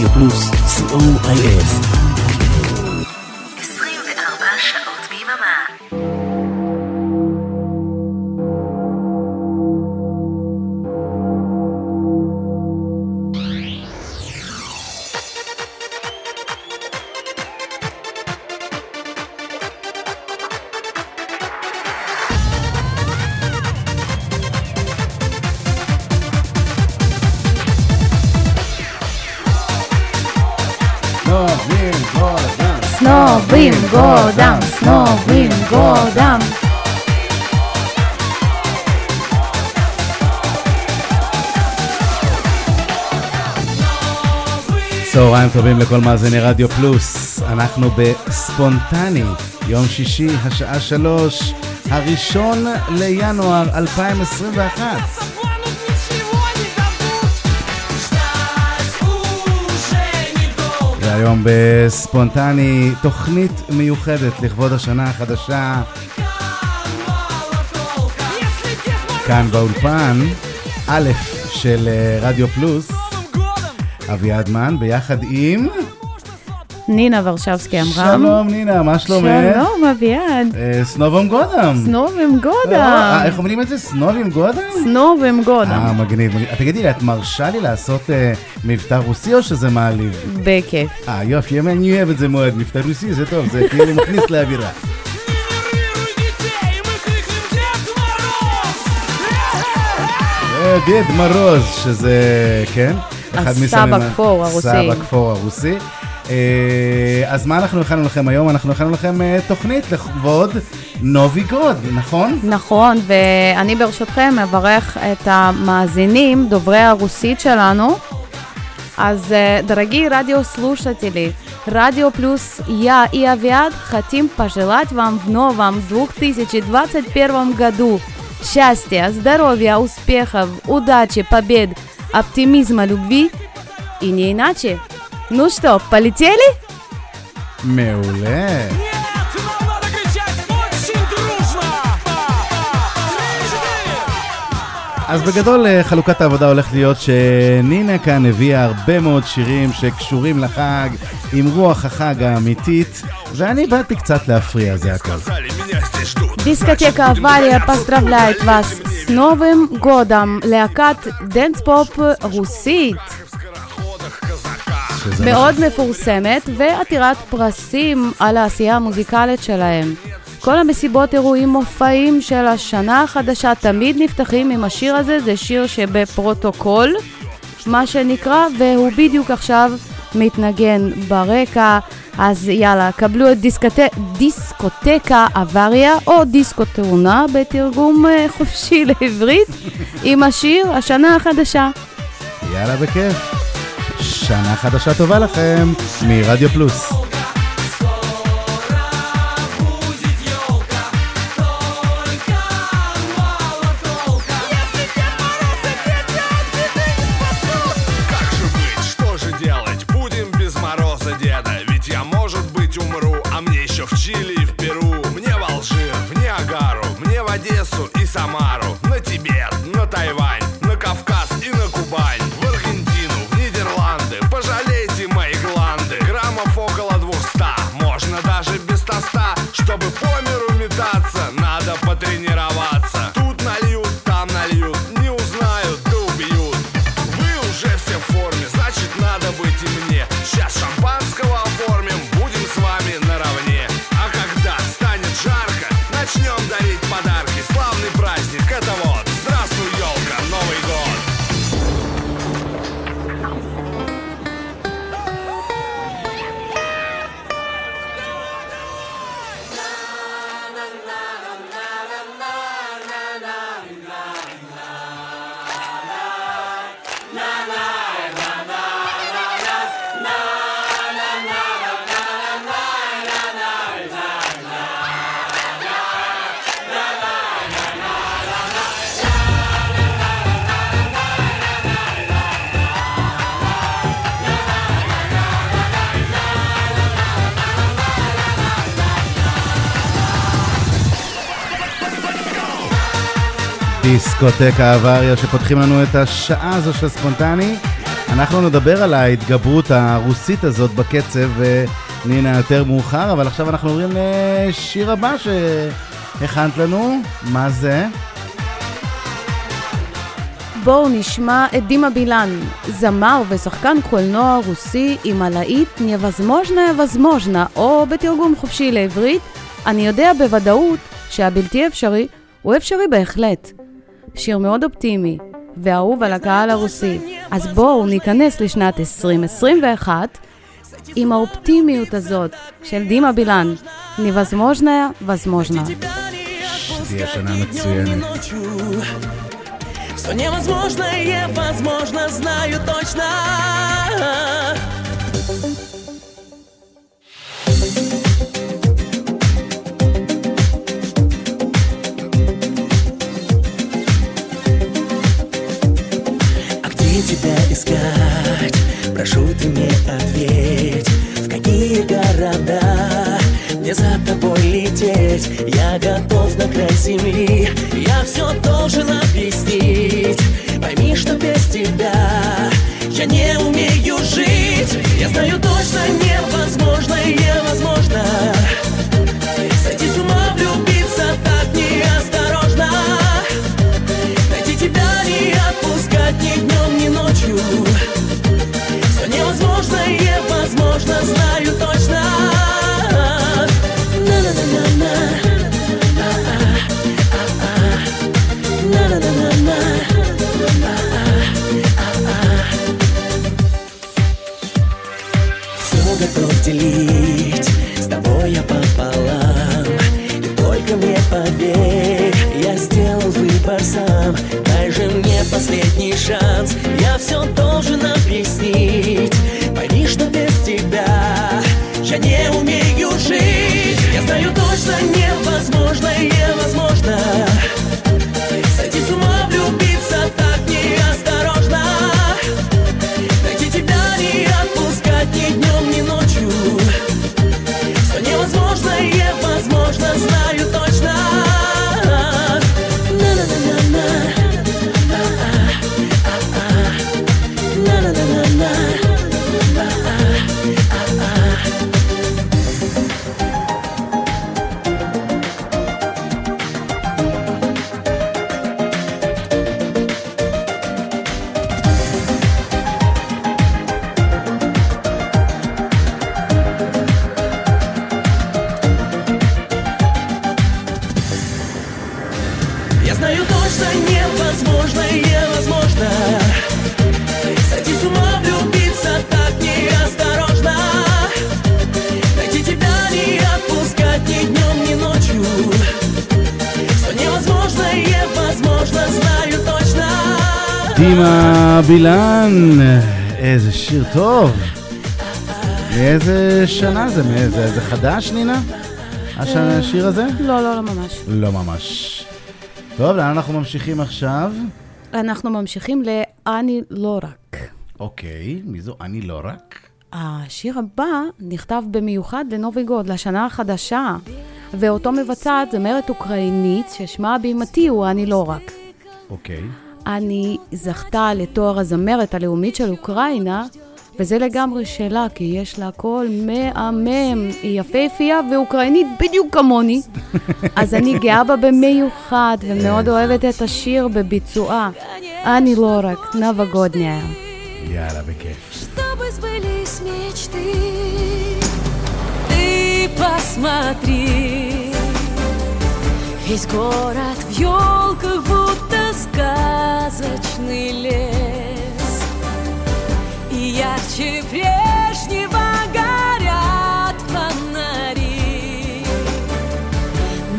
רדיו פלוס, co.il. צהריים טובים לכל מאזיני רדיו פלוס, אנחנו בספונטני, יום שישי, השעה שלוש, הראשון לינואר 2021. והיום בספונטני, תוכנית מיוחדת לכבוד השנה החדשה. כאן באולפן, א' של אה, רדיו פלוס, אביעד מן, ביחד עם... נינה ורשבסקי אמרה. שלום נינה, מה שלומך? שלום אביעד. אה, סנובם גודם. סנובם גודם. אה, איך אומרים את זה? סנובים גודם? סנובם גודם. אה, מגניב. תגידי לי, את מרשה לי לעשות אה, מבטא רוסי או שזה מעליב? בכיף. אה, יופי, אני אוהב את זה מאוד. מבטא רוסי זה טוב, זה כאילו מכניס לאווירה. אה, דד מרוז, שזה, כן? הסבא כפור הרוסי. סבא כפור הרוסי. אה, אז מה אנחנו הכנו לכם היום? אנחנו הכנו לכם אה, תוכנית לכבוד נובי גוד, נכון? נכון, ואני ברשותכם מברך את המאזינים, דוברי הרוסית שלנו. אז דרגי רדיו слушатели, Радио Плюс, я и Авиат хотим пожелать вам в новом 2021 году счастья, здоровья, успехов, удачи, побед, оптимизма, любви и не иначе. Ну что, полетели? מעולה. אז בגדול חלוקת העבודה הולכת להיות שנינה כאן הביאה הרבה מאוד שירים שקשורים לחג, עם רוח החג האמיתית, ואני באתי קצת להפריע, זה הכל. דיסקטקה אבליה поздравляет вас с Новым годом, להקת דנס פופ רוסית. מאוד מפורסמת ועתירת פרסים על העשייה המוזיקלית שלהם. כל המסיבות, אירועים, מופעים של השנה החדשה תמיד נפתחים עם השיר הזה, זה שיר שבפרוטוקול, מה שנקרא, והוא בדיוק עכשיו מתנגן ברקע. אז יאללה, קבלו את דיסקוט... דיסקוטקה אבריה, או דיסקוטאונה בתרגום חופשי לעברית, עם השיר השנה החדשה. יאללה, בכיף. שנה חדשה טובה לכם, מרדיו פלוס. Before me. דיסקוטק האבריה שפותחים לנו את השעה הזו של ספונטני. אנחנו נדבר על ההתגברות הרוסית הזאת בקצב, נינה, יותר מאוחר, אבל עכשיו אנחנו עוברים לשיר הבא שהכנת לנו. מה זה? בואו נשמע את דימה בילן, זמר ושחקן קולנוע רוסי עם הלהיט נבזמוז'נה יבזמוז'נה, או בתרגום חופשי לעברית, אני יודע בוודאות שהבלתי אפשרי הוא אפשרי בהחלט. שיר מאוד אופטימי ואהוב על הקהל הרוסי. אז בואו ניכנס לשנת 2021 עם האופטימיות הזאת של דימה בילן, נבזמוז'נה возможно. שתהיה שנה מצוינת. Что невозможное, возможно, знаю точно Искать? Прошу ты мне ответь В какие города мне за тобой лететь? Я готов на край земли Я все должен объяснить Пойми, что без тебя Я не умею жить Я знаю точно невозможно, невозможно невозможно בילן, איזה שיר טוב. מאיזה שנה זה? מאיזה, זה חדש, נינה? הש- השיר הזה? לא, לא, לא ממש. לא ממש. טוב, לאן אנחנו ממשיכים עכשיו? אנחנו ממשיכים ל"אני לא רק". אוקיי, מי זו? אני לא רק? השיר הבא נכתב במיוחד לנובי גוד, לשנה החדשה, ואותו מבצעת זמרת אוקראינית ששמה הבימתי הוא "אני לא רק". אוקיי. אני זכתה לתואר הזמרת הלאומית של אוקראינה, וזה לגמרי שלה, כי יש לה קול מהמם, היא יפהפייה ואוקראינית בדיוק כמוני. אז אני גאה בה במיוחד, ומאוד אוהבת את השיר בביצועה. אני לא רק, נאוה גודניה. יאללה, בכיף. чтобы сбылись мечты. Ты посмотри, Весь город в елках будто сказочный лес. И ярче прежнего горят фонари.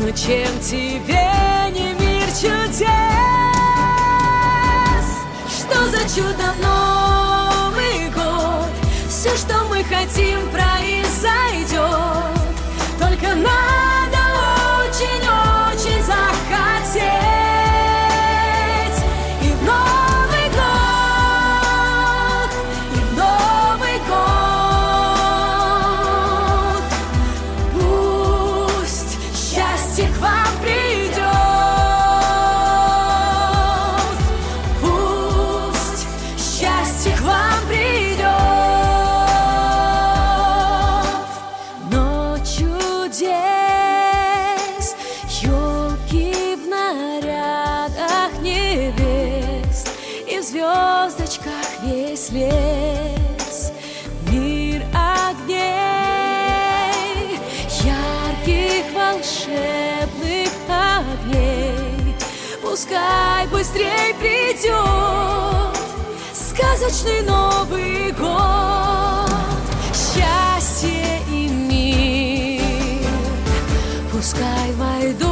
Но чем тебе не мир чудес? Что за чудо Новый год? Все, что мы хотим, произойдет. Быстрей придет сказочный Новый год, счастье и мир. Пускай войдут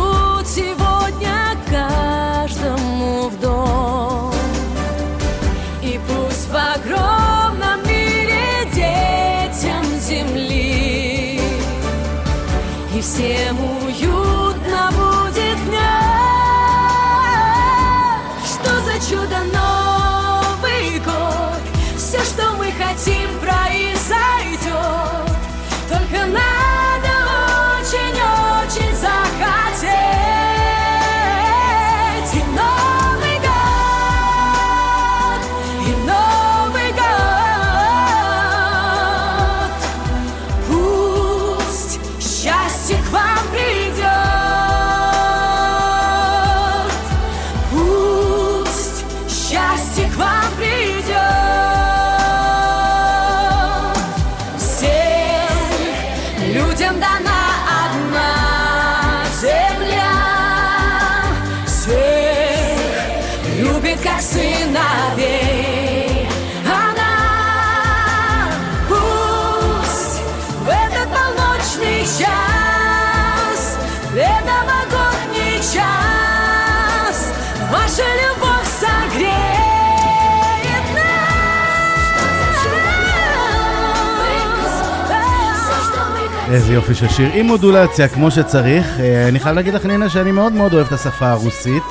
איזה יופי של שיר, עם מודולציה כמו שצריך. אה, אני חייב להגיד לך, נינה, שאני מאוד מאוד אוהב את השפה הרוסית,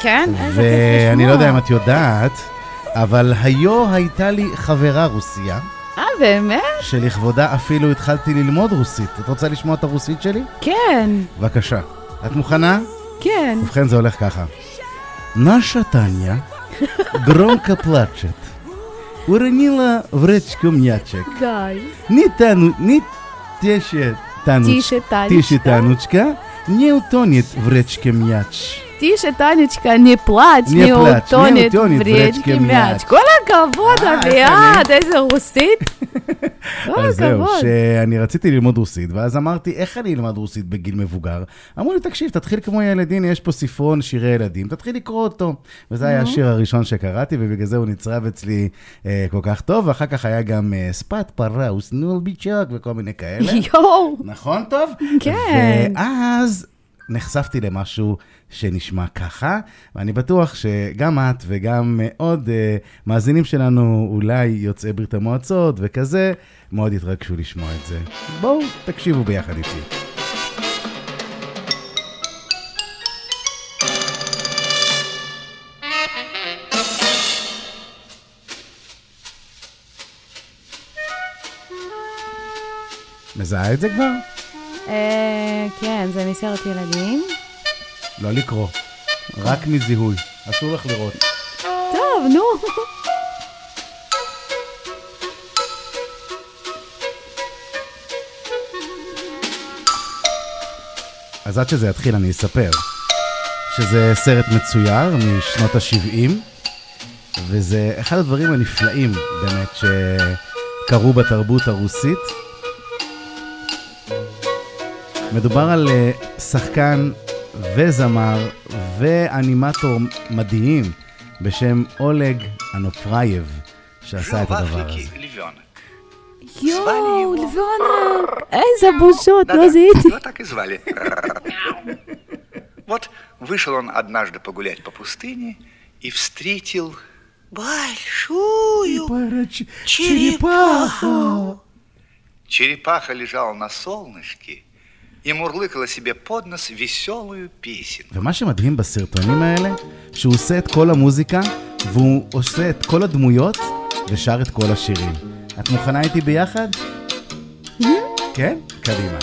כן? איזה ואני כיף לא יודע אם לשמוע. את יודעת, אבל היו הייתה לי חברה רוסייה, אה, באמת? שלכבודה אפילו התחלתי ללמוד רוסית. את רוצה לשמוע את הרוסית שלי? כן, בבקשה. את מוכנה? כן. ובכן זה הולך ככה. Наша Таня громко плачет. Уронила в речку мячик. די. Не тану, не теше е Тануч, тише Танучка. Тише е Танучка. Ние от оният вречке мяч. תישה, טניצ'קה, не плачь, Не не плачь, не утонет утонет в в речке речке мяч. мяч. כל הכבוד, אה, איך אביעד, איזה רוסית. כל אז זהו, הכבוד. שאני רציתי ללמוד רוסית, ואז אמרתי, איך אני אלמד רוסית בגיל מבוגר? אמרו לי, תקשיב, תתחיל כמו ילדים, יש פה ספרון שירי ילדים, תתחיל לקרוא אותו. וזה היה השיר הראשון שקראתי, ובגלל זה הוא נצרב אצלי אה, כל כך טוב, ואחר כך היה גם אה, ספת פרה, וסנול ביצ'וק וכל מיני כאלה. יואו. נכון טוב? כן. ואז נחשפתי למשהו שנשמע ככה, ואני בטוח שגם את וגם עוד uh, מאזינים שלנו, אולי יוצאי ברית המועצות וכזה, מאוד יתרגשו לשמוע את זה. בואו, תקשיבו ביחד איתי. מזהה את זה כבר? אה, כן, זה מסרט ילדים. לא לקרוא, רק מזיהוי, אסור לך לראות. טוב, נו. אז עד שזה יתחיל אני אספר שזה סרט מצויר משנות ה-70, וזה אחד הדברים הנפלאים באמת שקרו בתרבות הרוסית. מדובר על אה, שחקן וזמר ואנימטור מדהים בשם אולג אנופרייב, שעשה Жил את в הדבר Африке הזה. львенок. יואו, его. לביונק. איזה בושות, לא Да-да, זיהיתי. его так и звали. Вот вышел он однажды погулять по пустыне и встретил большую черепаху. Черепаха лежала на солнышке и мурлыкала себе под нос веселую песенку. ומה שמדהים בסרטונים האלה, שהוא עושה את כל המוזיקה, והוא עושה את כל הדמויות, ושר את כל השירים. את מוכנה איתי ביחד? כן? קדימה.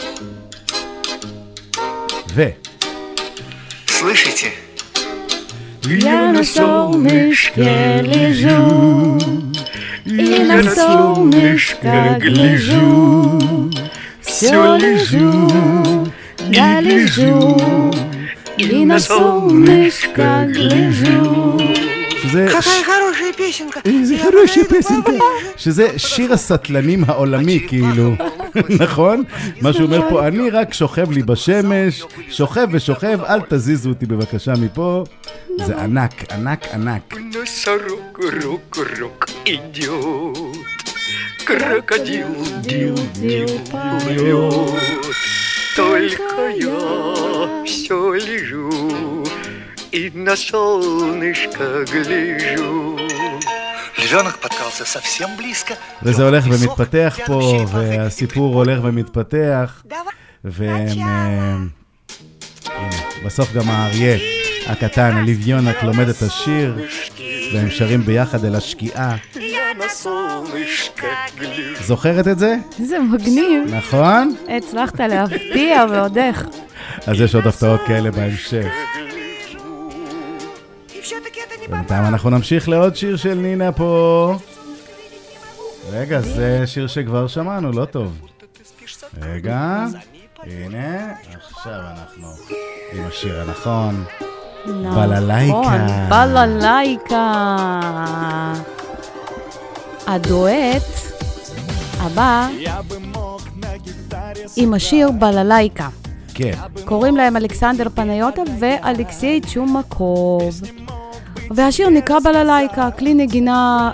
ו... Слышите? Я на солнышке лежу, и на солнышко гляжу, все лежу, да лежу, и на солнышко гляжу. שזה... Какая хорошая песенка. איזה Я חרושי пойду, פסנקה. שזה שיר הסטלנים העולמי, כאילו, נכון? מה שהוא אומר פה, אני רק שוכב לי בשמש, שוכב ושוכב, אל תזיזו אותי בבקשה מפה. זה ענק, ענק, ענק. Крокодил, дил, дил, поет. Только я все лежу и на солнышко гляжу. Львенок подкрался совсем близко. וזה הולך ומתפתח פה, והסיפור הולך ומתפתח, Давай. והם... אה, הנה, בסוף גם האריה הקטן, הלוויונק, לומד את השיר, והם שרים ביחד אל השקיעה. Я на солнышко гляжу. זוכרת את זה? זה מגניב. נכון? הצלחת להפתיע ועוד איך. אז יש עוד הפתעות כאלה בהמשך. И все-таки это не בינתיים אנחנו נמשיך לעוד שיר של נינה פה. רגע, זה שיר שכבר שמענו, לא טוב. רגע, הנה, עכשיו אנחנו עם השיר הנכון. בללייקה. נכון, בללייקה. הדואט הבא עם השיר בללייקה. כן, קוראים להם אלכסנדר פניוטה ואלכסיי צ'ומקוב. והשיר נקרא בללייקה, כלי נגינה,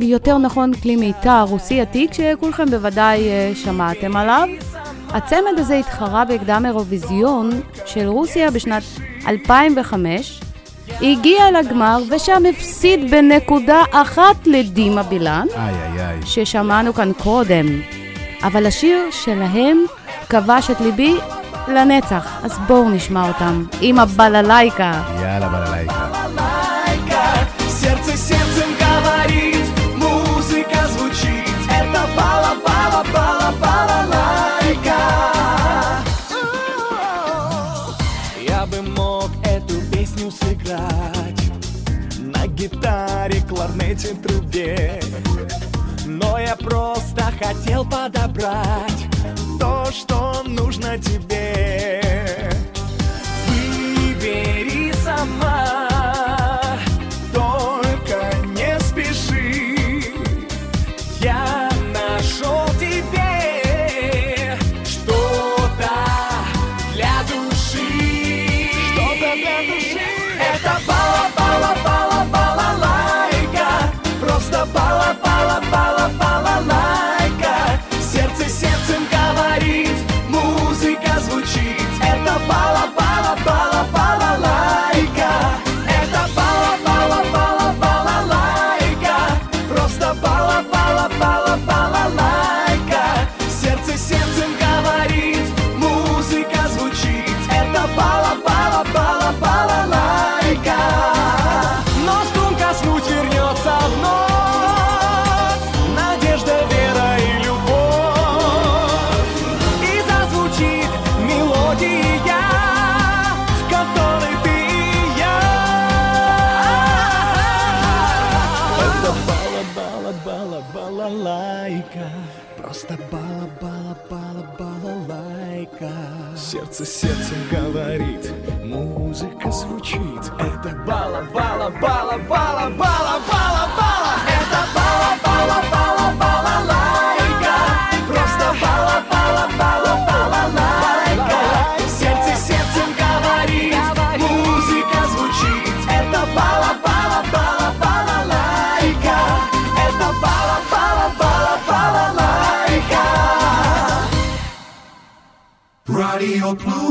יותר נכון כלי מיתר רוסי עתיק, שכולכם בוודאי אה, שמעתם עליו. הצמד הזה התחרה בהקדם אירוויזיון של רוסיה בשנת 2005, הגיע לגמר ושם הפסיד בנקודה אחת לדימה בילן, איי איי איי. ששמענו כאן קודם. אבל השיר שלהם כבש את ליבי לנצח, אז בואו נשמע אותם עם הבללייקה. יאללה בללייקה. papel para dobrar. Бала, бала, бала, бала, бала, бала. Это бала, бала, бала, балалайка. Просто бала, бала, бала, балалайка. Сердце сердцем говорит, музыка звучит. Это бала, бала, бала, балалайка. Это бала, бала, бала, балалайка. Радио Плюс.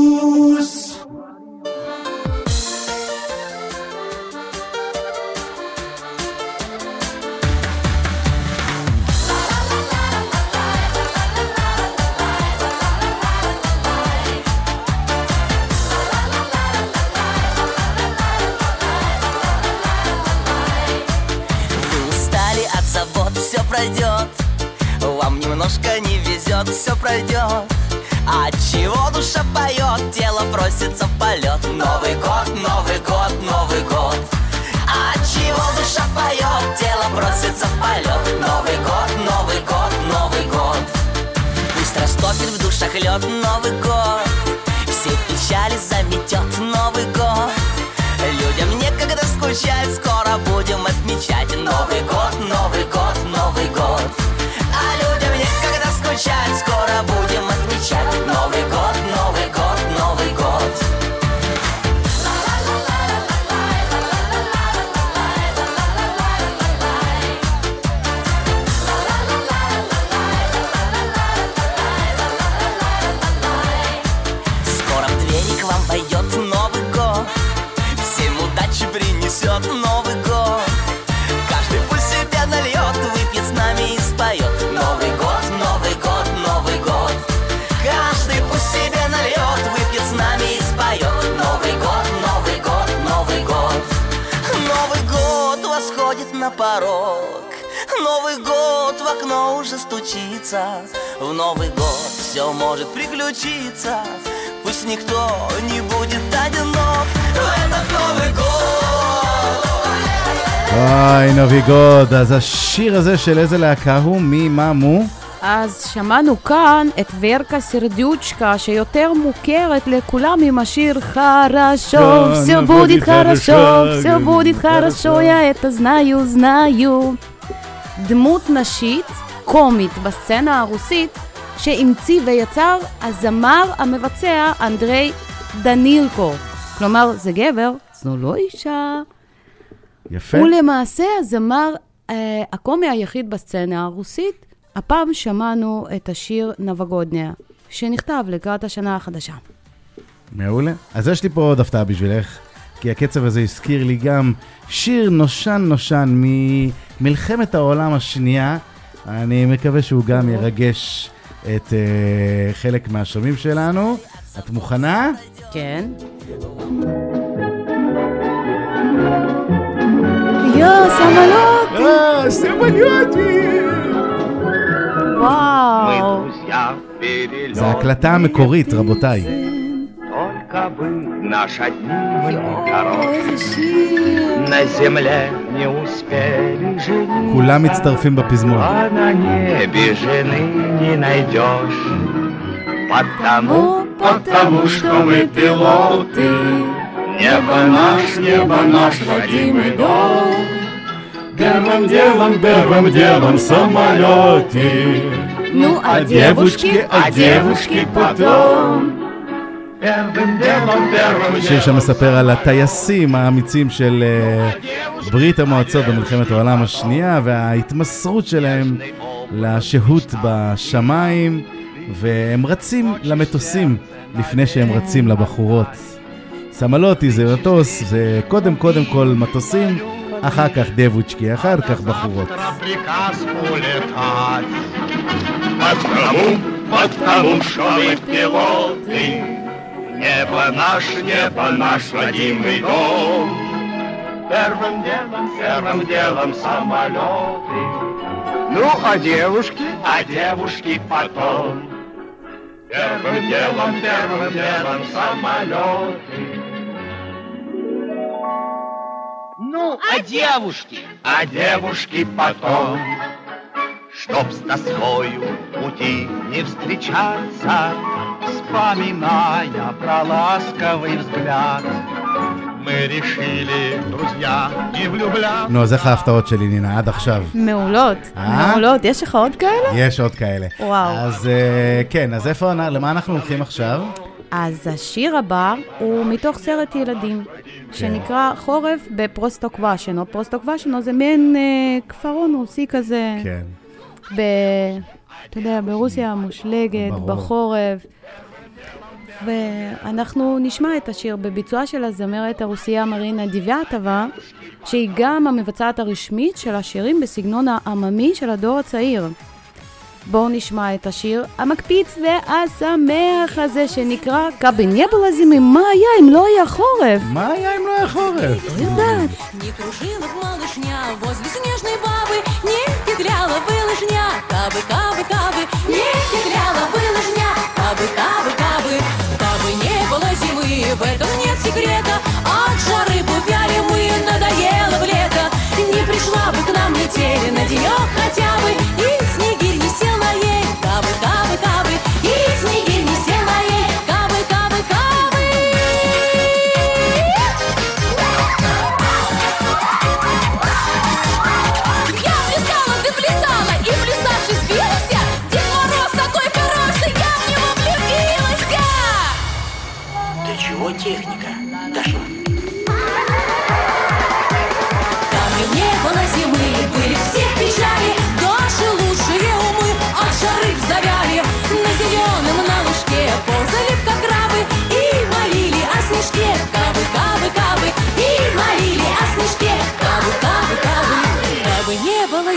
порог Новый год в окно уже стучится В Новый год все может приключиться Пусть никто не будет одинок В этот Новый год אוי, נוביגוד. אז השיר הזה של איזה להקה הוא? מי, מה, מו? אז שמענו כאן את ורקה סרדיוצ'קה, שיותר מוכרת לכולם עם השיר חרשו, סרבודית חרשו, סרבודית חרשו, יא את הזנאיו זנאיו. דמות נשית, קומית בסצנה הרוסית, שהמציא ויצר הזמר המבצע אנדרי דנילקו. כלומר, זה גבר, זו לא אישה. יפה. הוא למעשה הזמר אה, הקומי היחיד בסצנה הרוסית הפעם שמענו את השיר נבגודניה, שנכתב לקראת השנה החדשה. מעולה. אז יש לי פה עוד הפתעה בשבילך, כי הקצב הזה הזכיר לי גם שיר נושן נושן ממלחמת העולם השנייה. אני מקווה שהוא גם ירגש את uh, חלק מהשומעים שלנו. את מוכנה? כן. יו, סמלות! אה, סמליוטי! וואו. זו ההקלטה המקורית, רבותיי. Только бы наш одни На земле не успели жениться כולם מצטרפים בפזמון. А на небе жены не найдешь Потому, потому что мы пилоты Небо наш, небо наш родимый дом Первым делом, первым делом самолете Ну, а девушки, а девушки потом Первым делом, первым שיר שמספר על הטייסים האמיצים של אה, ברית המועצות במלחמת העולם השנייה וההתמסרות שלהם לשהות בשמיים והם רצים למטוסים לפני שהם רצים לבחורות. סמלוטי זה מטוס, זה קודם קודם כל מטוסים, אחר כך דבוצ'קי, אחר כך בחורות. приказ улетать Потому, потому что мы пилоты Небо наш, небо наш родимый дом Первым делом, первым делом самолеты Ну, а девушки? А девушки потом Первым делом, первым делом самолеты Ну, а девушки? А девушки потом Чтоб с тоскою пути не встречаться Вспоминая про ласковый взгляд Мы решили, друзья, не влюбляться נו, אז איך ההפתעות שלי, נינה, עד עכשיו? מעולות, אה? מעולות. יש לך עוד כאלה? יש עוד כאלה. וואו. אז אה, כן, אז איפה, למה אנחנו הולכים עכשיו? אז השיר הבא הוא מתוך סרט ילדים, שנקרא חורף בפרוסטוקוושנו. פרוסטוקוושנו זה מעין אה, כפרון רוסי כזה, כן. ב... אתה יודע, ברוסיה המושלגת, ברור. בחורף. ואנחנו נשמע את השיר בביצועה של הזמרת הרוסייה מרינה דיוויאטבה, שהיא גם המבצעת הרשמית של השירים בסגנון העממי של הדור הצעיר. בואו נשמע את השיר המקפיץ והשמח הזה שנקרא קבנבלה זימי, מה היה אם לא היה חורף? מה היה אם לא היה חורף? יודעת. Не кружила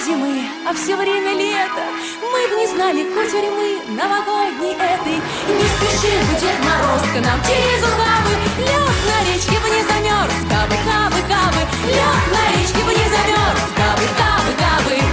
Зимы, а все время лето. Мы бы не знали, хоть мы новогодней этой. Не спеши бы, Дед Мороз, к нам через рукавы. Лед на речке бы не замерз, кабы, кабы, кабы. Лед на речке бы не замерз, кабы, кабы, кабы.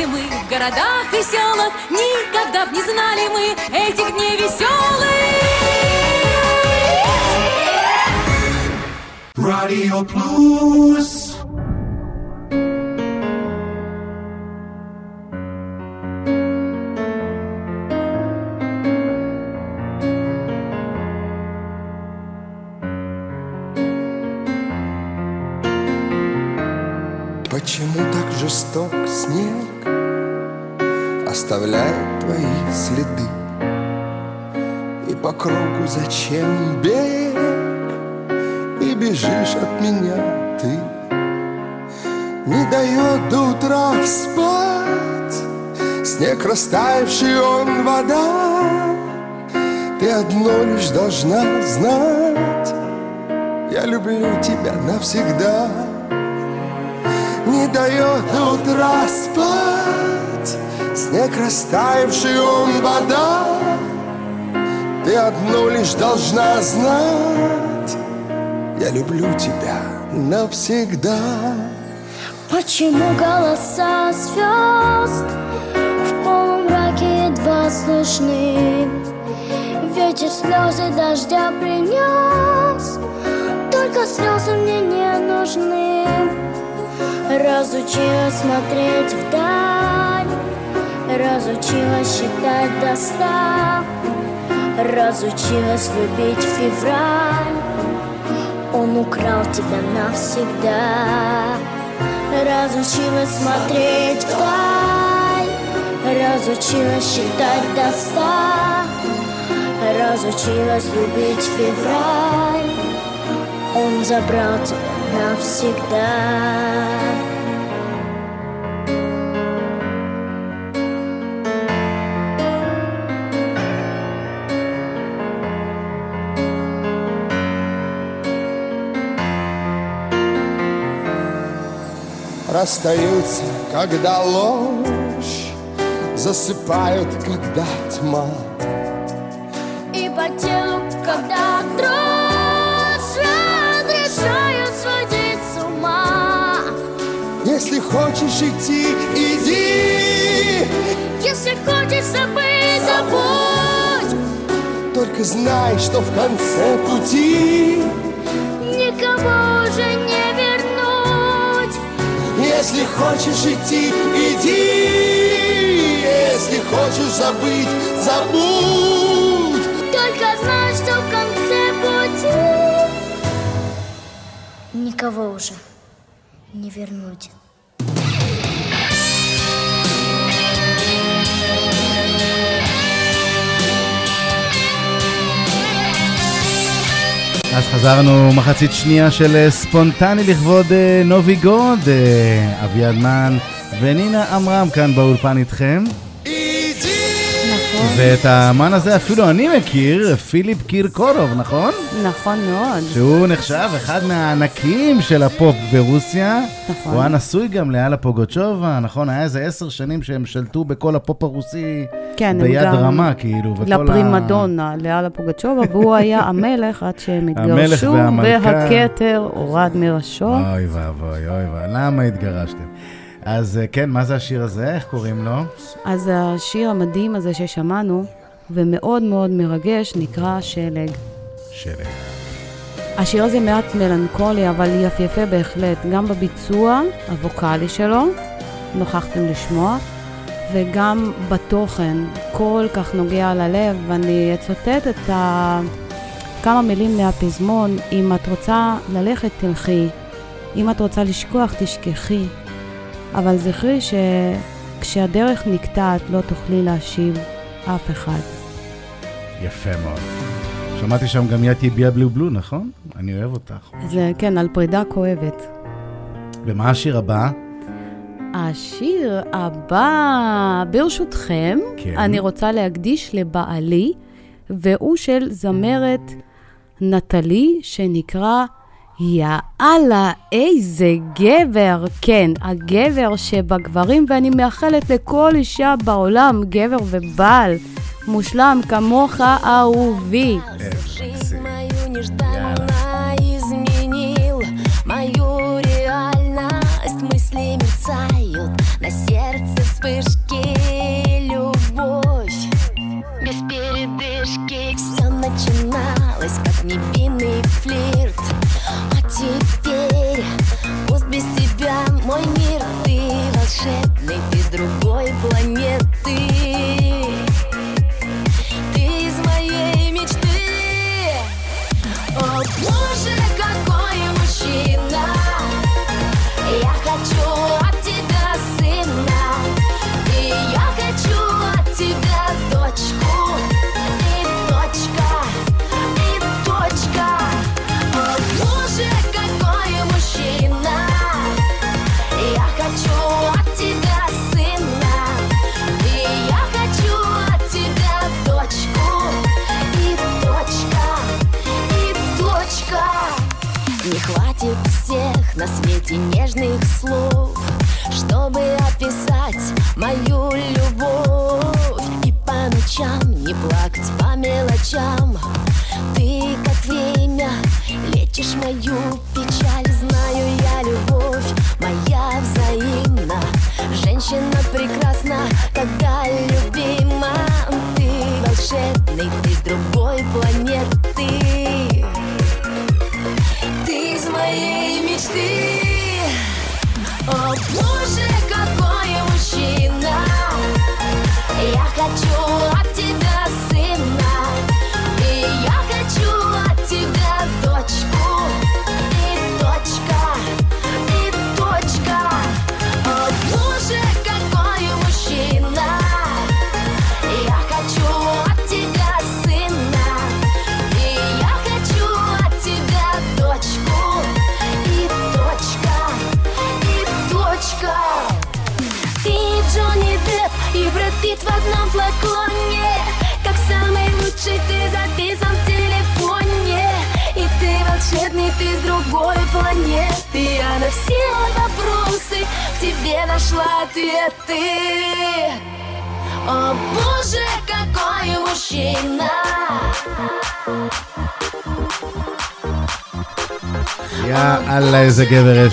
Зимы в городах и селах, никогда б не знали мы этих дней веселых. Radio Plus. Оставляет твои следы. И по кругу зачем бег? И бежишь от меня ты. Не дает до утра спать. Снег растаявший он вода. Ты одно лишь должна знать. Я люблю тебя навсегда. Не дает до утра спать Снег растаявший он вода. Ты одно лишь должна знать. Я люблю тебя навсегда. Почему голоса звезд В полумраке едва слышны? Ветер слезы дождя принес. Только слезы мне не нужны. Разучилась смотреть вдаль Разучилась считать до ста Разучилась любить февраль. Он украл тебя навсегда. Разучилась смотреть вдаль Разучилась считать до ста Разучилась любить февраль. Он забрал тебя навсегда Расстаются, когда ложь Засыпают, когда тьма. И по телу, когда дрожь Разрешаю сводить с ума. Если хочешь идти, иди. Если хочешь забыть, забудь. Только знай, что в конце пути Если хочешь идти, иди. Если хочешь забыть, забудь. Только знай, что в конце пути Никого уже не вернуть אז חזרנו מחצית שנייה של אה, ספונטני לכבוד אה, נובי גוד, אה, אביעד מן ונינה עמרם כאן באולפן איתכם. נכון, ואת האמן הזה אפילו אני מכיר, פיליפ קירקורוב, נכון? נכון מאוד. שהוא נחשב אחד מהענקים של הפופ ברוסיה. נכון. הוא היה נשוי גם לאלה פוגוצ'ובה, נכון? היה איזה עשר שנים שהם שלטו בכל הפופ הרוסי כן, ביד גם רמה, כאילו. וכל ה- לפרימדונה, לאלה פוגצ'ובה, והוא היה המלך עד שהם התגרשו. והכתר הורד מראשו. אוי ואבוי, אוי ואבוי, למה התגרשתם? אז אה, כן, מה זה השיר הזה? איך קוראים לו? אז השיר המדהים הזה ששמענו, ומאוד מאוד מרגש, נקרא שלג. שלג. השיר הזה מעט מלנכולי, אבל יפהפה בהחלט, גם בביצוע הווקאלי שלו, נוכחתם לשמוע, וגם בתוכן, כל כך נוגע ללב, ואני אצטט את ה... כמה מילים מהפזמון, אם את רוצה ללכת תלכי, אם את רוצה לשכוח תשכחי, אבל זכרי שכשהדרך נקטעת לא תוכלי להשיב אף אחד. יפה מאוד. שמעתי שם גם יתי ביה בלו בלו, נכון? אני אוהב אותך. זה כן, על פרידה כואבת. ומה השיר הבא? השיר הבא, ברשותכם, כן. אני רוצה להקדיש לבעלי, והוא של זמרת נטלי, שנקרא יאללה, איזה גבר. כן, הגבר שבגברים, ואני מאחלת לכל אישה בעולם, גבר ובעל, מושלם כמוך, אהובי. Жизнь мою нежданно изменил Мою реальность мысли мерцают На сердце вспышки любовь Без передышки все начиналось Как невинный флирт А Теперь пусть без тебя мой мир Ты волшебный, ты другой планеты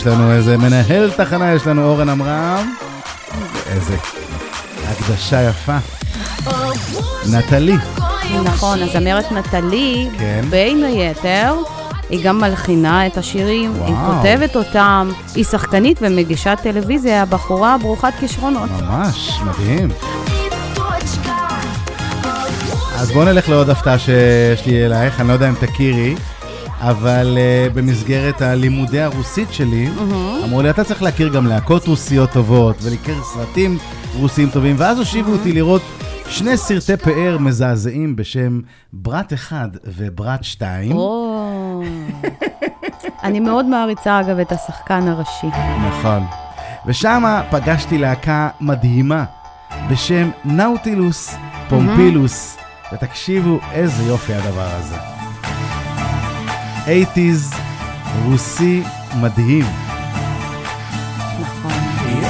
לנו, איזה מנהל תחנה יש לנו, אורן עמרם. איזה הקדשה יפה. נטלי. נכון, הזמרת נטלי, כן. בין היתר, היא גם מלחינה את השירים, היא וואו. כותבת אותם, היא שחקנית ומגישת טלוויזיה, בחורה ברוכת כישרונות. ממש, מדהים. אז בואו נלך לעוד הפתעה שיש לי אלייך, אני לא יודע אם תכירי, אבל uh, במסגרת הלימודי הרוסית שלי, אמרו לי, אתה צריך להכיר גם להקות רוסיות טובות, ולהכיר סרטים רוסיים טובים, ואז הושיבו אותי לראות שני סרטי פאר מזעזעים בשם ברת 1 וברת 2. או, אני מאוד מעריצה אגב את השחקן הראשי. נכון. ושם פגשתי להקה מדהימה בשם נאוטילוס פומפילוס, ותקשיבו איזה יופי הדבר הזה. 80's רוסי מדהים.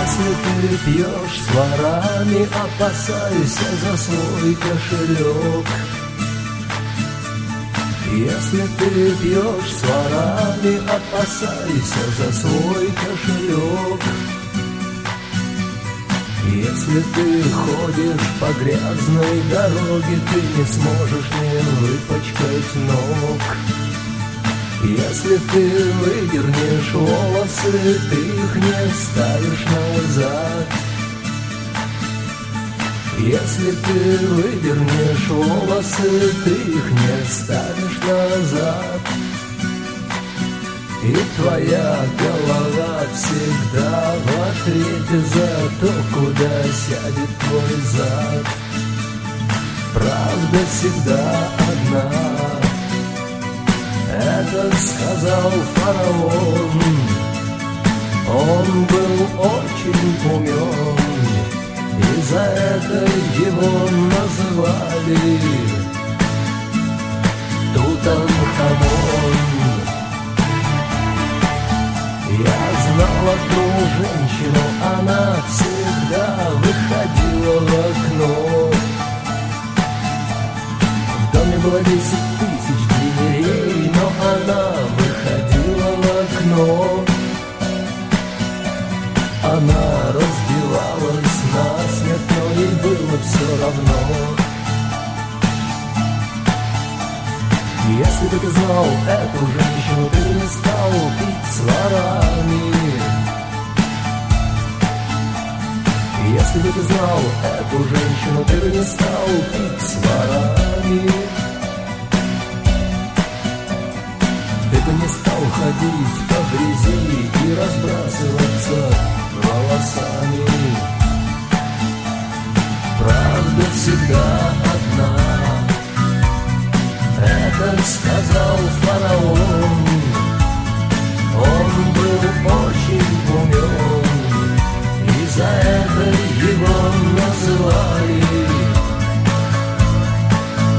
Если ты пьешь с ворами, опасайся за свой кошелек. Если ты пьешь с ворами, опасайся за свой кошелек. Если ты ходишь по грязной дороге, ты не сможешь не выпачкать ног. Если ты выдернешь волосы, ты их не ставишь назад. Если ты выдернешь волосы, ты их не ставишь назад. И твоя голова всегда в ответе за то, куда сядет твой зад. Правда всегда одна. Это сказал фараон. Он был очень умен, и за это его называли Тутанхамон. Я знал одну женщину, она всегда выходила в окно. В доме было десять тысяч окно. Она разбивалась насмерть, но ей было все равно. Если бы ты знал эту женщину, ты не стал пить с ворами. Если бы ты знал эту женщину, ты бы не стал пить с ворами. Ты бы не стал ходить грязи и разбрасываться волосами. Правда всегда одна. Это сказал фараон. Он был очень умен, и за это его называли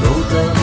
Тутанхамон.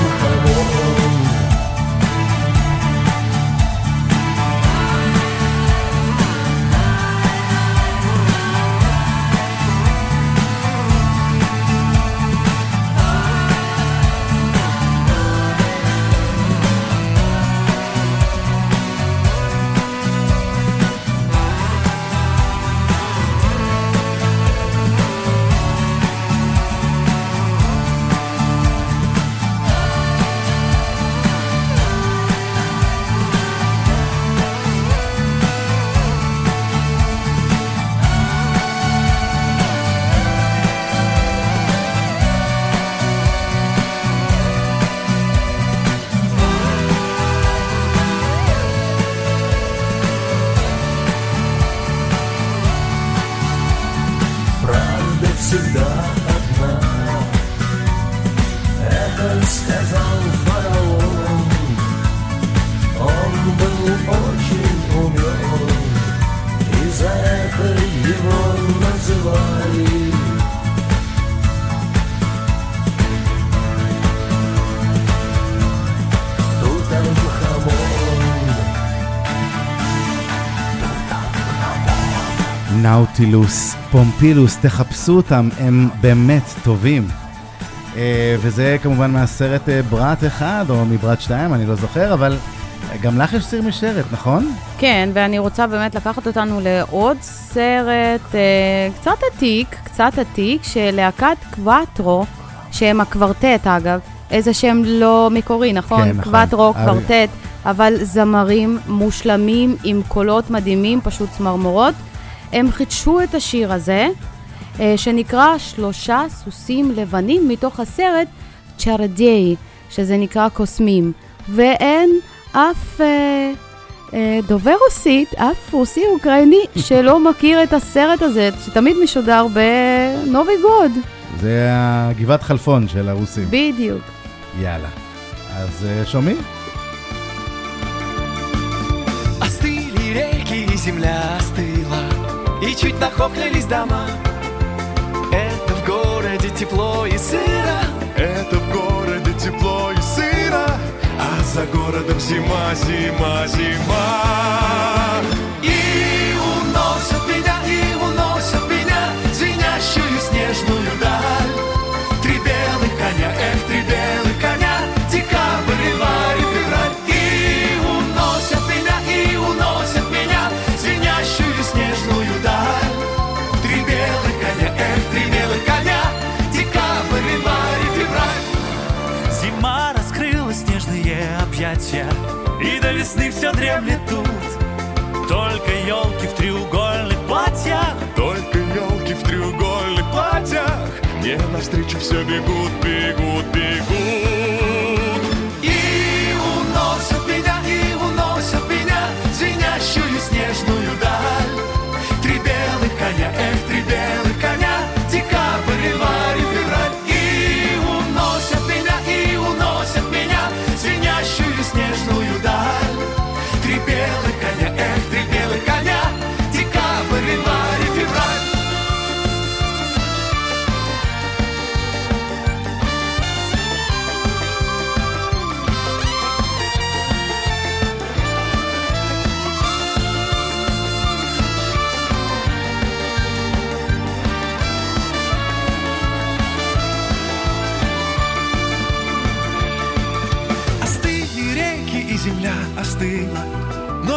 נאוטילוס, פומפילוס, תחפשו אותם, הם באמת טובים. אה, וזה כמובן מהסרט אה, ברת אחד, או מברת שתיים, אני לא זוכר, אבל גם לך יש סיר משרת, נכון? כן, ואני רוצה באמת לקחת אותנו לעוד סרט אה, קצת עתיק, קצת עתיק, של להקת קוואטרו, שהם הקוורטט אגב, איזה שם לא מקורי, נכון? כן, נכון. קוואטרו. קוורטט, אבל זמרים מושלמים עם קולות מדהימים, פשוט צמרמורות. הם חידשו את השיר הזה, אה, שנקרא שלושה סוסים לבנים מתוך הסרט צ'רדיי, שזה נקרא קוסמים. ואין אף אה, אה, דובר רוסית, אף רוסי אוקראיני, שלא מכיר את הסרט הזה, שתמיד משודר בנובי גוד. זה הגבעת חלפון של הרוסים. בדיוק. יאללה. אז אה, שומעים? Остыли реки, и земля остыла И чуть нахохлились дома. Это в городе тепло и сыро. Это в городе тепло и сыро, а за городом зима, зима, зима. И уносят меня, и уносят меня Звенящую снежную даль все дремлет тут. Только елки в треугольных платьях. Только елки в треугольных платьях. Мне навстречу все бегут, бегут, бегут. И уносят меня, и уносят меня Звенящую снежную даль. Три белых коня, эх, три белых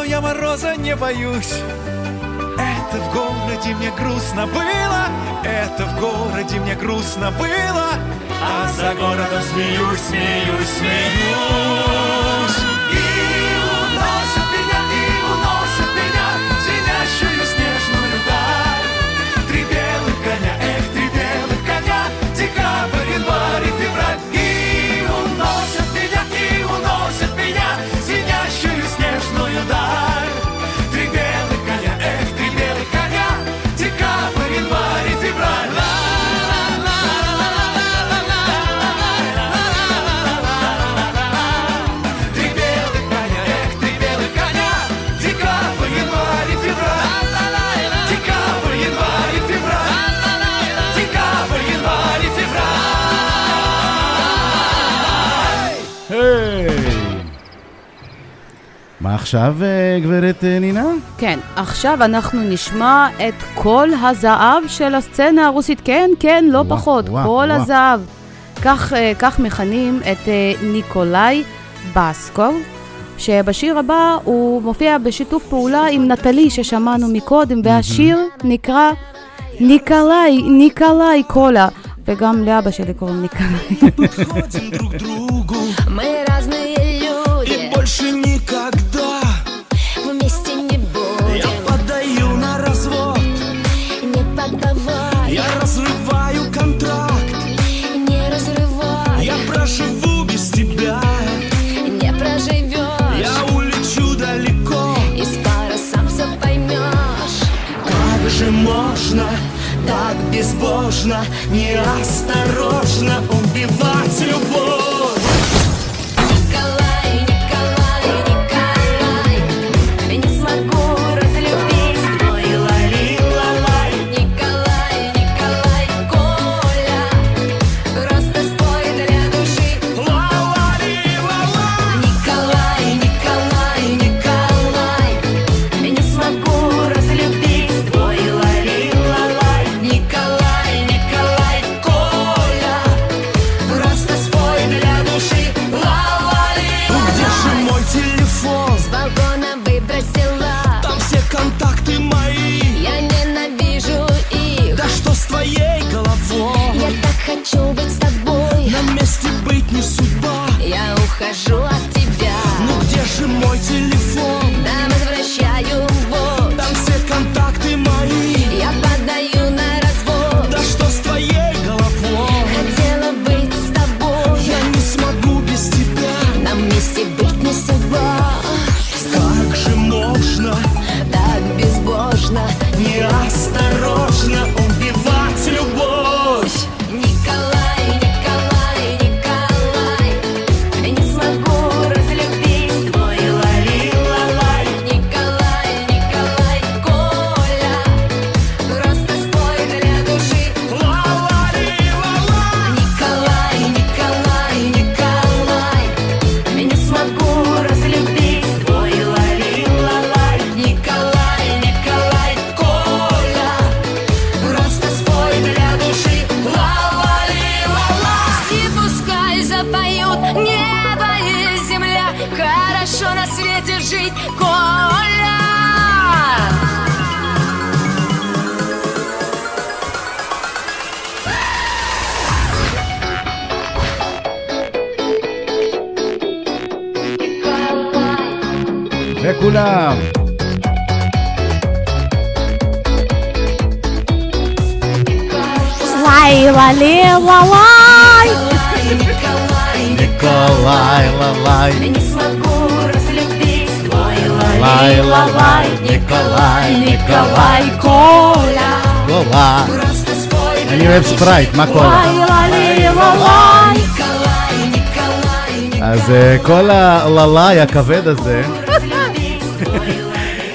я мороза не боюсь. Это в городе мне грустно было Это в городе мне грустно было. А за городом смеюсь, смеюсь, смеюсь עכשיו, אה, גברת אה, נינה? כן, עכשיו אנחנו נשמע את כל הזהב של הסצנה הרוסית. כן, כן, לא וואו, פחות, וואו, כל וואו. הזהב. כך, אה, כך מכנים את ניקולאי בסקוב, שבשיר הבא הוא מופיע בשיתוף פעולה עם נטלי ששמענו מקודם, והשיר נקרא ניקולאי, ניקולאי קולה. וגם לאבא שלי קוראים ניקולאי. нужно, неосторожно. לילה לילה וואי ניקולאי, ללאי, Не смогу разлюбить לילה, ליי, ניקולאי, ניקולאי, קולה קולה. Просто спой אני אוהב ספרייט, מה קורה? לילה לילה וואי Николай, Николай, אז אה, כל הללאי הכבד הזה,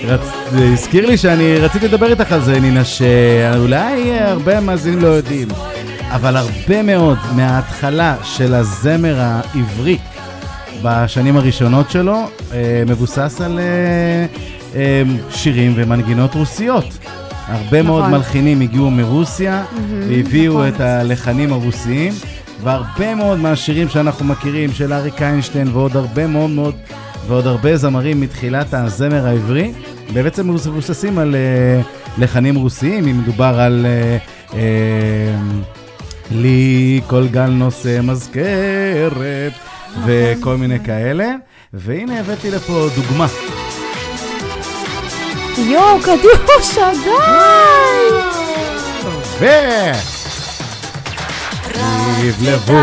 רצ... זה הזכיר לי שאני רציתי לדבר איתך על זה, נינה, שאולי אה, הרבה מאזינים לא יודעים, אבל הרבה מאוד מההתחלה של הזמר העברי בשנים הראשונות שלו אה, מבוסס על אה, אה, שירים ומנגינות רוסיות. הרבה נכון. מאוד מלחינים הגיעו מרוסיה והביאו נכון. את הלחנים הרוסיים, והרבה מאוד מהשירים שאנחנו מכירים, של אריק איינשטיין ועוד הרבה מאוד מאוד, ועוד הרבה זמרים מתחילת הזמר העברי, בעצם מבוססים על לחנים רוסיים, אם מדובר על לי כל גל נושא מזכרת וכל מיני כאלה. והנה הבאתי לפה דוגמה. יואו, קדיושה, די! ו... יבלבו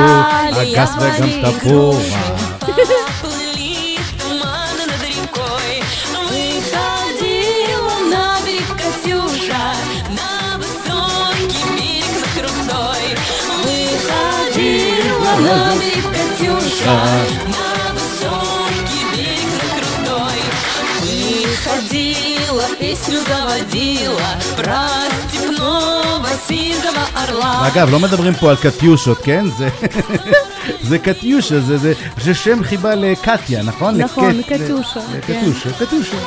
הגס וגם תפוח. Выходила на берег Катюша На высокий берег на крутой Выходила, песню заводила Про степного сизого орла אגב, לא מדברים פה על קטיושות, כן? זה, זה קטיושה, זה, זה, זה שם חיבה לקטיה, נכון? נכון, לקט- קטיושה, ל- כן. קטיושה, קטיושה.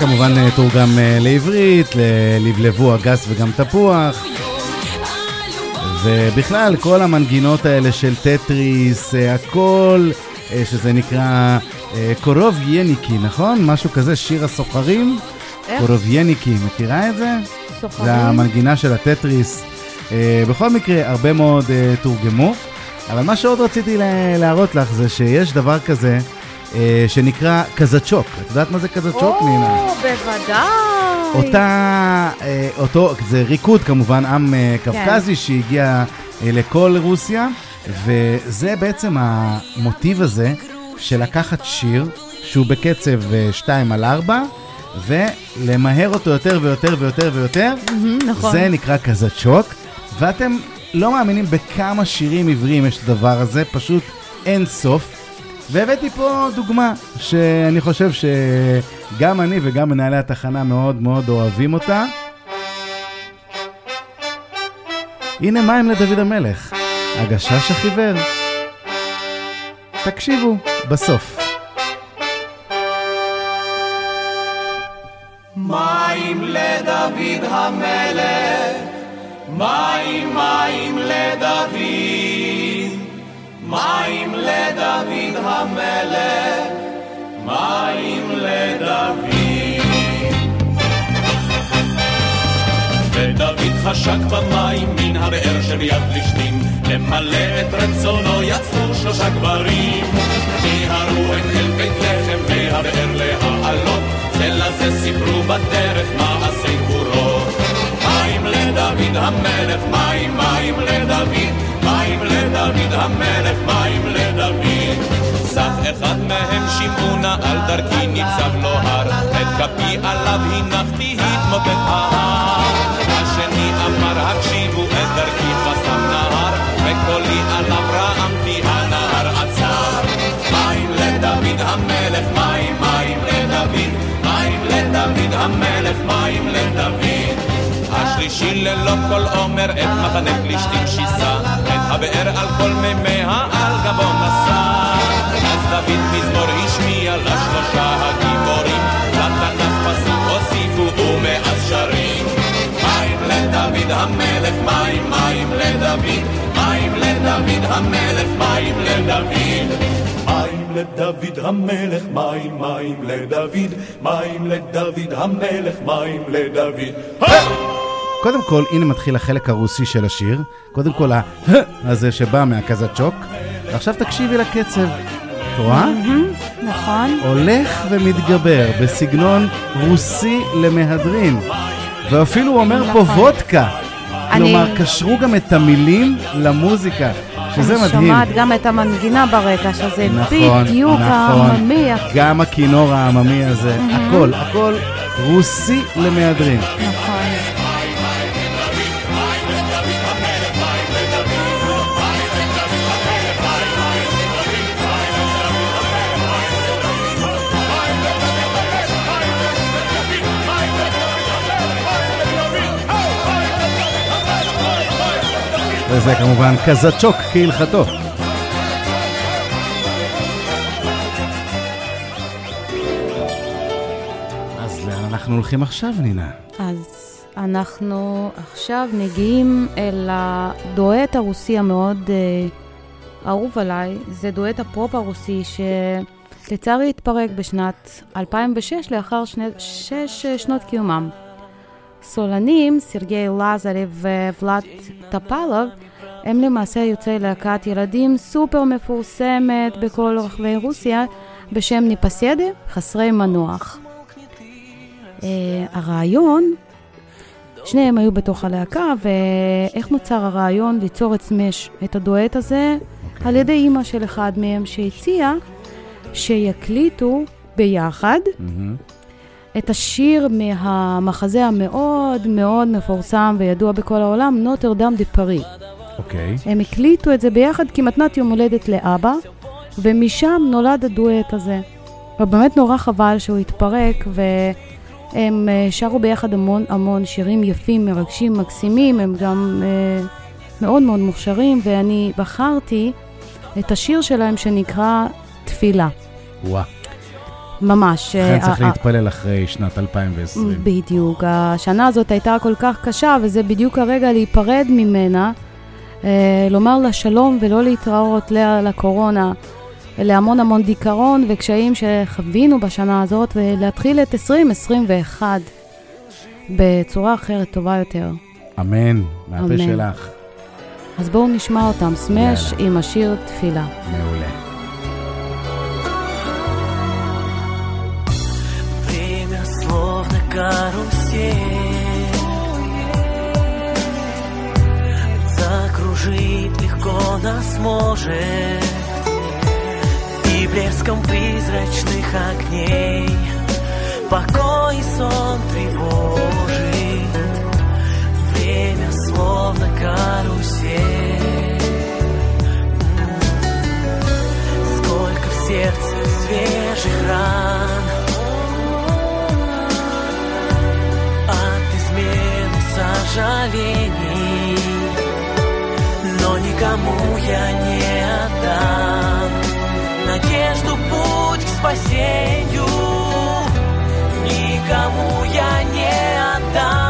כמובן אה, תורגם אה, לעברית, לבלבו אגס וגם תפוח. ובכלל, כל המנגינות האלה של טטריס, אה, הכל, שזה נקרא коробейники, נכון? משהו כזה, שיר הסוחרים? איך? коробейники, מכירה את זה? סוחרים? זה המנגינה של הטטריס. בכל מקרה, הרבה מאוד תורגמו. אבל מה שעוד רציתי לה- להראות לך זה שיש דבר כזה שנקרא קזצ'וק. את יודעת מה זה קזצ'וק, נינה? או, בוודאי. אותה, אה, אותו, זה ריקוד כמובן, עם אה, קווקזי שהגיע אה, לכל רוסיה, וזה בעצם המוטיב הזה של לקחת שיר שהוא בקצב 2 על 4, ולמהר אותו יותר ויותר ויותר ויותר, נכון. זה נקרא כזצ'וק, ואתם לא מאמינים בכמה שירים עבריים יש את הדבר הזה, פשוט אין סוף. והבאתי פה דוגמה שאני חושב שגם אני וגם מנהלי התחנה מאוד מאוד אוהבים אותה. הנה מים לדוד המלך, הגשש החיוור. תקשיבו, בסוף. מים לדוד המלך, מים מים לדוד, מים לדוד המלך, מים לדוד. ודוד חשק במים מן הבאר של יד פלישתים, למלא את רצונו יצאו שלושה גברים. מיהרו את אל בית לחם מהבאר להעלות, זה לזה סיפרו בדרך מעשי גבורות. לדוד המלך, מים מים לדוד, מים לדוד המלך, מים לדוד. סך אחד מהם שמעונה על דרכי ניצב לו הר, את כפי עליו הנחתי התמוטט ההר. השני אמר הקשיבו את דרכי חסם נהר, וקולי עליו רעמתי הנהר עצר. מים לדוד המלך, מים מים לדוד, מים לדוד המלך, מים לדוד. השני השלישי ללא כל עומר את מחנה פלישתים שיסה, את הבאר על כל מימיה על גבו נשא. אז דוד מזמור השמיע לשלושה הגיבורים, לתנ"ך פסוק הוסיפו ומאז שרים. מים לדוד המלך, מים, מים לדוד, מים לדוד המלך, מים לדוד. מים לדוד המלך, מים, מים לדוד, מים לדוד המלך, מים לדוד. קודם כל, הנה מתחיל החלק הרוסי של השיר. קודם כל, ה... הזה שבא מהקזצ'וק. ועכשיו תקשיבי לקצב. את רואה? נכון. הולך ומתגבר בסגנון רוסי למהדרין. ואפילו הוא אומר פה וודקה. אני- כלומר, קשרו גם את המילים למוזיקה, שזה אני מדהים. שומעת גם את המנגינה ברקע, שזה נכון, בדיוק נכון. העממי. גם הכינור העממי הזה, הכל, הכל רוסי למהדרין. נכון. וזה כמובן קזצ'וק כהלכתו. אז לאן אנחנו הולכים עכשיו, נינה? אז אנחנו עכשיו מגיעים אל הדואט הרוסי המאוד אה, אהוב עליי. זה דואט הפופ הרוסי שלצערי התפרק בשנת 2006 לאחר שני, שש אה, שנות קיומם. סולנים, סרגי לזרב וולד טפלוב, הם למעשה יוצאי להקת ילדים סופר מפורסמת בכל רחבי רוסיה בשם ניפסדה, חסרי מנוח. הרעיון, שניהם היו בתוך הלהקה, ואיך נוצר הרעיון ליצור את סמש, את הדואט הזה, okay. על ידי אימא של אחד מהם שהציע שיקליטו ביחד את השיר מהמחזה המאוד מאוד מפורסם וידוע בכל העולם, נוטרדם דה פארי. אוקיי. הם הקליטו את זה ביחד כמתנת יום הולדת לאבא, ומשם נולד הדואט הזה. ובאמת נורא חבל שהוא התפרק, והם אה, שרו ביחד המון המון שירים יפים, מרגשים, מקסימים, הם גם אה, מאוד מאוד מוכשרים, ואני בחרתי את השיר שלהם שנקרא תפילה. וואה. ממש. לכן אה, צריך אה, להתפלל אחרי שנת 2020. בדיוק. השנה הזאת הייתה כל כך קשה, וזה בדיוק הרגע להיפרד ממנה, אה, לומר לה שלום ולא להתראות לה- לקורונה, להמון המון דיכאון וקשיים שחווינו בשנה הזאת, ולהתחיל את 2021 בצורה אחרת, טובה יותר. אמן, מהפה. שלך. אז בואו נשמע אותם, סמש עם השיר תפילה. מעולה. Карусель Закружить легко нас может. И блеском призрачных огней Покой и сон тревожит. Время словно карусель. Сколько в сердце свежих ран сожалений. Но никому я не отдам Надежду путь к спасению. Никому я не отдам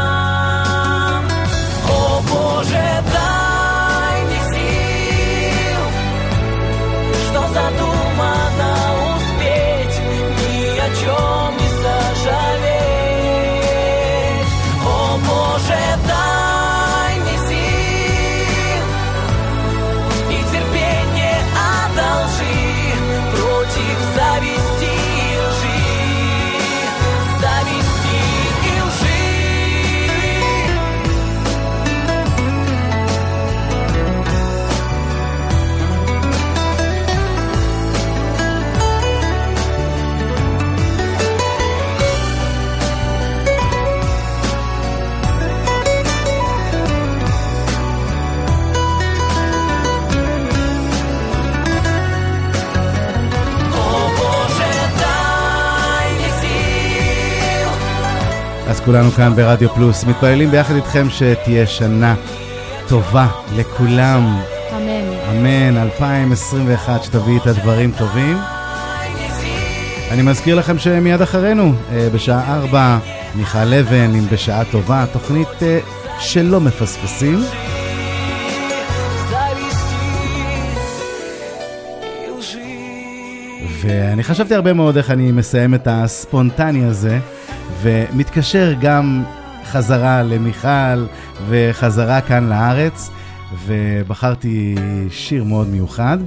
כולנו כאן ברדיו פלוס, מתפללים ביחד איתכם שתהיה שנה טובה לכולם. אמן. אמן, 2021, שתביא את הדברים טובים. אני מזכיר לכם שמיד אחרינו, אה, בשעה 4, מיכל אבן עם בשעה טובה, תוכנית אה, שלא מפספסים. ואני חשבתי הרבה מאוד איך אני מסיים את הספונטני הזה, ומתקשר גם חזרה למיכל וחזרה כאן לארץ, ובחרתי שיר מאוד מיוחד,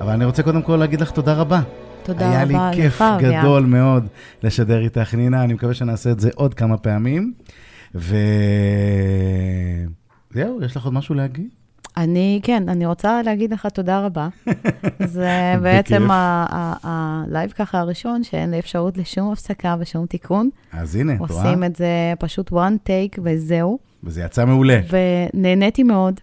אבל אני רוצה קודם כל להגיד לך תודה רבה. תודה היה רבה לי כיף לך. גדול מאוד לשדר איתך, נינה, אני מקווה שנעשה את זה עוד כמה פעמים. וזהו, יש לך עוד משהו להגיד? אני, כן, אני רוצה להגיד לך תודה רבה. זה בעצם הלייב ככה הראשון, שאין לי אפשרות לשום הפסקה ושום תיקון. אז הנה, את רואה? עושים את זה פשוט one take וזהו. וזה יצא מעולה. ונהניתי מאוד,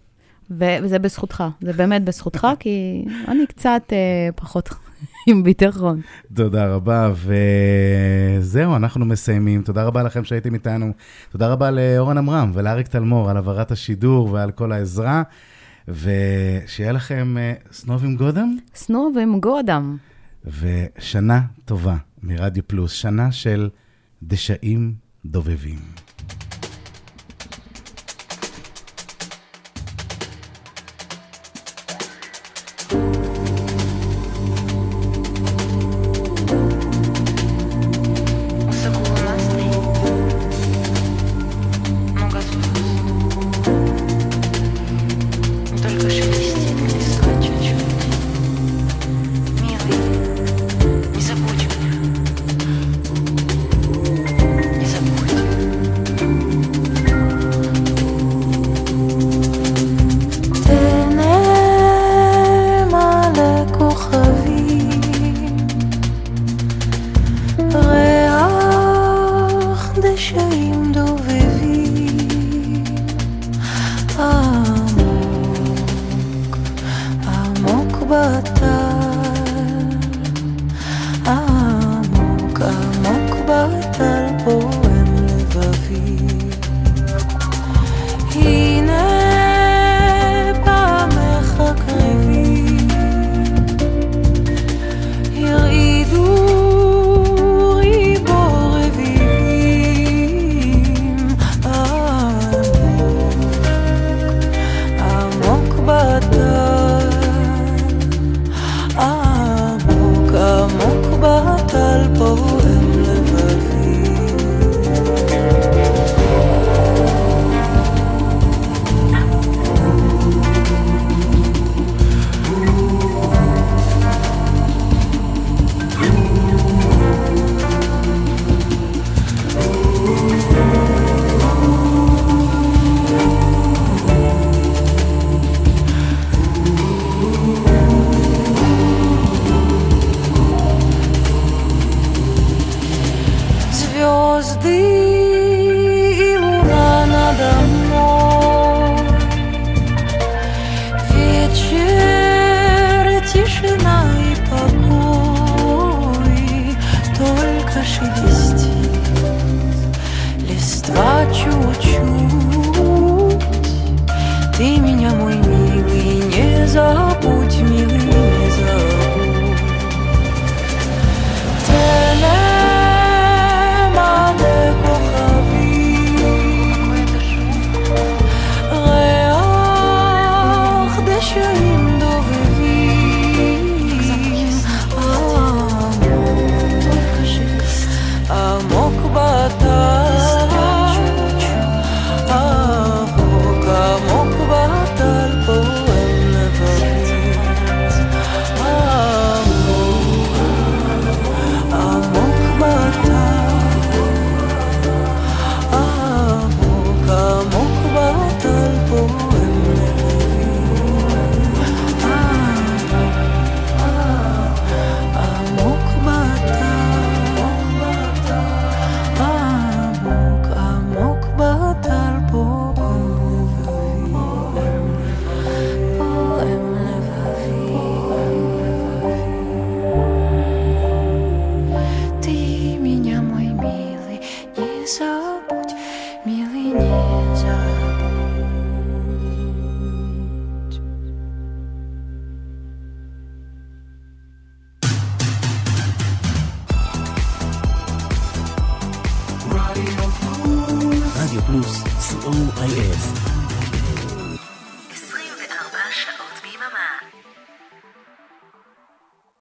וזה בזכותך, זה באמת בזכותך, כי אני קצת אה, פחות עם ביטחון. תודה רבה, וזהו, אנחנו מסיימים. תודה רבה לכם שהייתם איתנו. תודה רבה לאורן עמרם ולאריק תלמור על העברת השידור ועל כל העזרה, ושיהיה לכם אה, סנוב עם גודם, סנוב עם גודם. ושנה טובה מרדיו פלוס, שנה של דשאים דובבים.